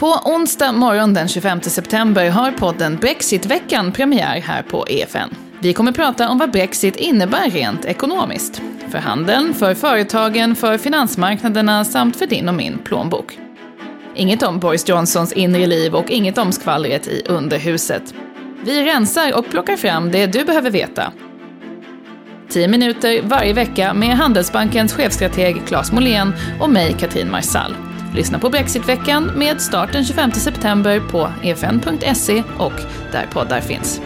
På onsdag morgon den 25 september har podden Brexitveckan premiär här på EFN. Vi kommer prata om vad Brexit innebär rent ekonomiskt. För handeln, för företagen, för finansmarknaderna samt för din och min plånbok. Inget om Boris Johnsons inre liv och inget om skvallret i underhuset. Vi rensar och plockar fram det du behöver veta. 10 minuter varje vecka med Handelsbankens chefstrateg Claes Molén och mig, Katrin Marsall. Lyssna på Brexitveckan med start den 25 september på efn.se och där poddar finns.